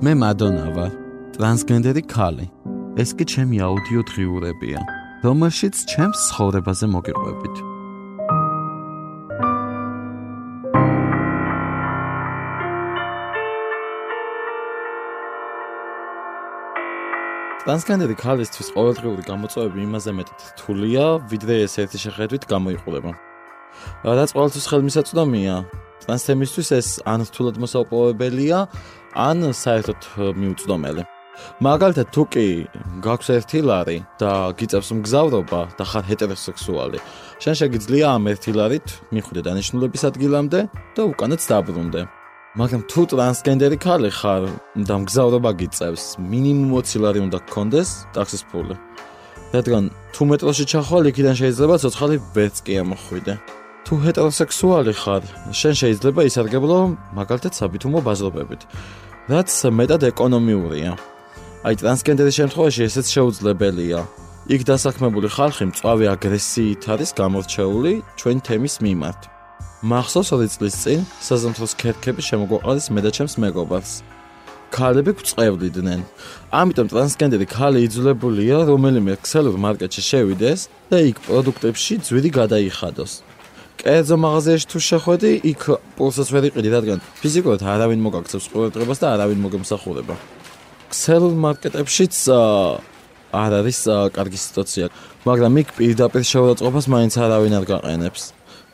მე მადონა ვარ, ტრანსგენდერი ქალი. ეს კი ჩემი აუდიო დღიურებია, რომელშიც ჩემს ცხოვრებაზე მოგიყვებით. ტრანსგენდერი ქალისთვის ყოველდღიური გამოწვევები იმაზე მეტად რთულია, ვიდრე ეს ერთი შეხედვით გამოიყურება. რაც ყოველთვის ხელმისაწვდომია, ტრანსემისთვის ეს ან რთულად მოსაპოვებელია, ან საერთოდ მიუწვდომელი. მაგალითად, თუ კი გაქვს ერთი ლარი და გიწევს მგზავრობა და ხარ ჰეტეროსექსუალი, შენ შეგიძლია ამ ერთი ლარით მიხვიდე დანიშნულების ადგილამდე და უკანაც დაბრუნდე. მაგრამ თუ ტრანსგენდერი ხალი ხარ და მგზავრობა გიწევს, მინიმუმ 20 ლარი უნდა გქონდეს ტაქსის ფული. რადგან თუ მეტროში ჩახვალ, იქიდან შეიძლება ცოცხალი ვერც კი ამოხვიდე. თუ ჰეტეროსექსუალი ხარ, შენ შეიძლება ისარგებლო მაგალითად საბითუმო ბაზრობებით, რაც მეტად ეკონომიურია. აი ტრანსგენდერის შემთხვევაში ესეც შეუძლებელია. იქ დასაქმებული ხალხი მწვავე აგრესიით არის გამორჩეული ჩვენ თემის მიმართ. მახსოვს ორი წლის წინ საზამთროს ქერქები შემოგვაყალეს მე და ჩემს მეგობარს. ქალები გვწევლიდნენ. ამიტომ ტრანსგენდერი ქალი იძულებულია რომელიმე ქსელურ მარკეტში შევიდეს და იქ პროდუქტებში ძვირი გადაიხადოს. კერძო მაღაზიაში თუ შეხვედი, იქ პულსს ვერ იყიდი, რადგან ფიზიკურად არავინ მოგაქცევს ყურადღებას და არავინ მოგემსახურება. ქსელულ მარკეტებშიც არ არის კარგი სიტუაცია, მაგრამ იქ პირდაპირ შეურაცხყოფას მაინც არავინ არ გაყენებს.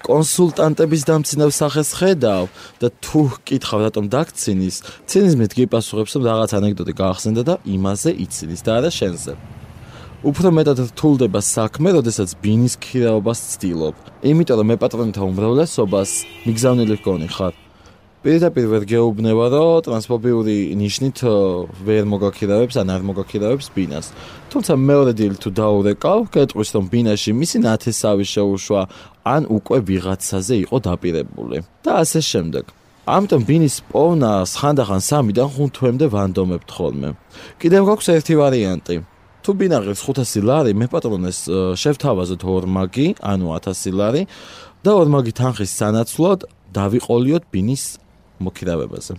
კონსულტანტების დამცინავ სახეს ხედავ და თუ კითხავ რატომ დაგცინის, ცინიზმით გიპასუხებს რომ რაღაც ანეკდოტი გაახსენდა და იმაზე იცინის და არა შენზე. უფრო მეტად რთულდება საქმე, როდესაც ბინის ქირაობას ცდილობ. იმიტომ რომ მე პატრონთა უმრავლესობას მიგზავნილი გქონი ხარ. პირდაპირ ვერ გეუბნება, რომ ტრანსფობიური ნიშნით ვერ მოგაქირავებს ან არ მოგაქირავებს ბინას. თუმცა მეორე დილ თუ დაურეკავ, კეთვის რომ ბინაში მისი ნათესავი შეუშვა, ან უკვე ვიღაცაზე იყო დაპირებული. და ასე შემდეგ. ამიტომ ბინის პოვნა ხანდახან 3-დან 5 თვემდე ვანდომებთ ხოლმე. კიდევ გვაქვს ერთი ვარიანტი. თუ ბინაღებს 500 ლარი, მე პატრონეს შევთავაზოთ ორმაგი, ანუ 1000 ლარი და ორმაგი თანხის სანაცვლოდ დავიყოლიოთ ბინის მოქირავებაზე.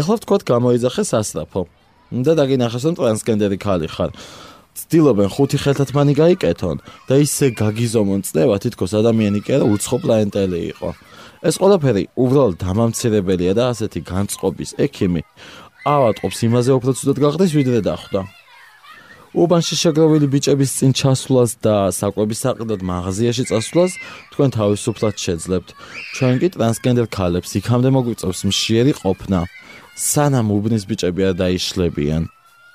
ეხლა ვთქვათ, გამოიძახეს ასრაფო. და დაგინახეს, რომ ტრანსგენდერი ხალი ხარ. ცდილობენ ხუთი ხელთათმანი გაიკეთონ და ისე გაგიზომონ წნევა, თითქოს ადამიანი კი არა, უცხო პლანეტელი იყო. ეს ყველაფერი უბრალოდ დამამცირებელია და ასეთი განწყობის ექიმი ავატყობს იმაზე უფრო ცუდად გახდეს, ვიდრე დახვდა. უბანში შეგროვილი ბიჭების წინ ჩასვლას და საკვების საყიდად მაღაზიაში წასვლას თქვენ თავისუფლად შეძლებთ. ჩვენ კი ტრანსგენდერ ქალებს იქამდე მოგვიწევს მშიერი ყოფნა. სანამ უბნის ბიჭები არ დაიშლებიან.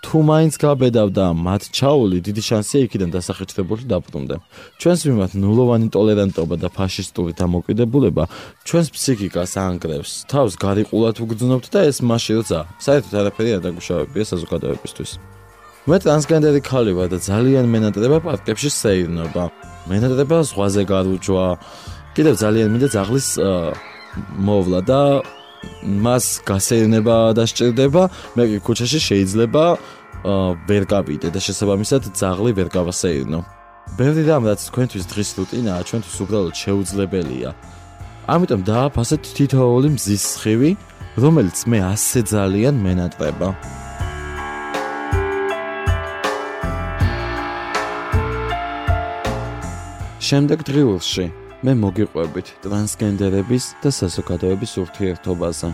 თუ მაინც გაბედავდა მათ ჩაული, დიდი შანსია იქიდან დასახეთრებული დაბრუნდე. ჩვენს მიმართ ნულოვანი ტოლერანტობა და ფაშისტური დამოკიდებულება ჩვენს ფსიქიკას ანგრევს. თავს გარიყულად ვგრძნობთ და ეს მაშინ როცა საერთოდ არაფერი არ დაგუშავებია საზოგადოებისთვის. მე ტრანსგენდერი ხალი ვარ და ძალიან მენატრება პარკებში სეირნობა. მენატრება ზღვაზე გარუჯვა. კიდევ ძალიან მინდა ძაღლის მოვლა და მას გასეირნება დასჭირდება. მე კი ქუჩაში შეიძლება ვერ გავიდე და შესაბამისად ძაღლი ვერ გავასეირნო. ბევრი რამ რაც თქვენთვის დღის რუტინაა, ჩვენთვის უბრალოდ შეუძლებელია. ამიტომ დააფასეთ თითოეული მზის სხივი, რომელიც მე ასე ძალიან მენატრება. შემდეგ დღიურში მე მოგიყვებით ტრანსგენდერების და საზოგადოების ურთიერთობაზე.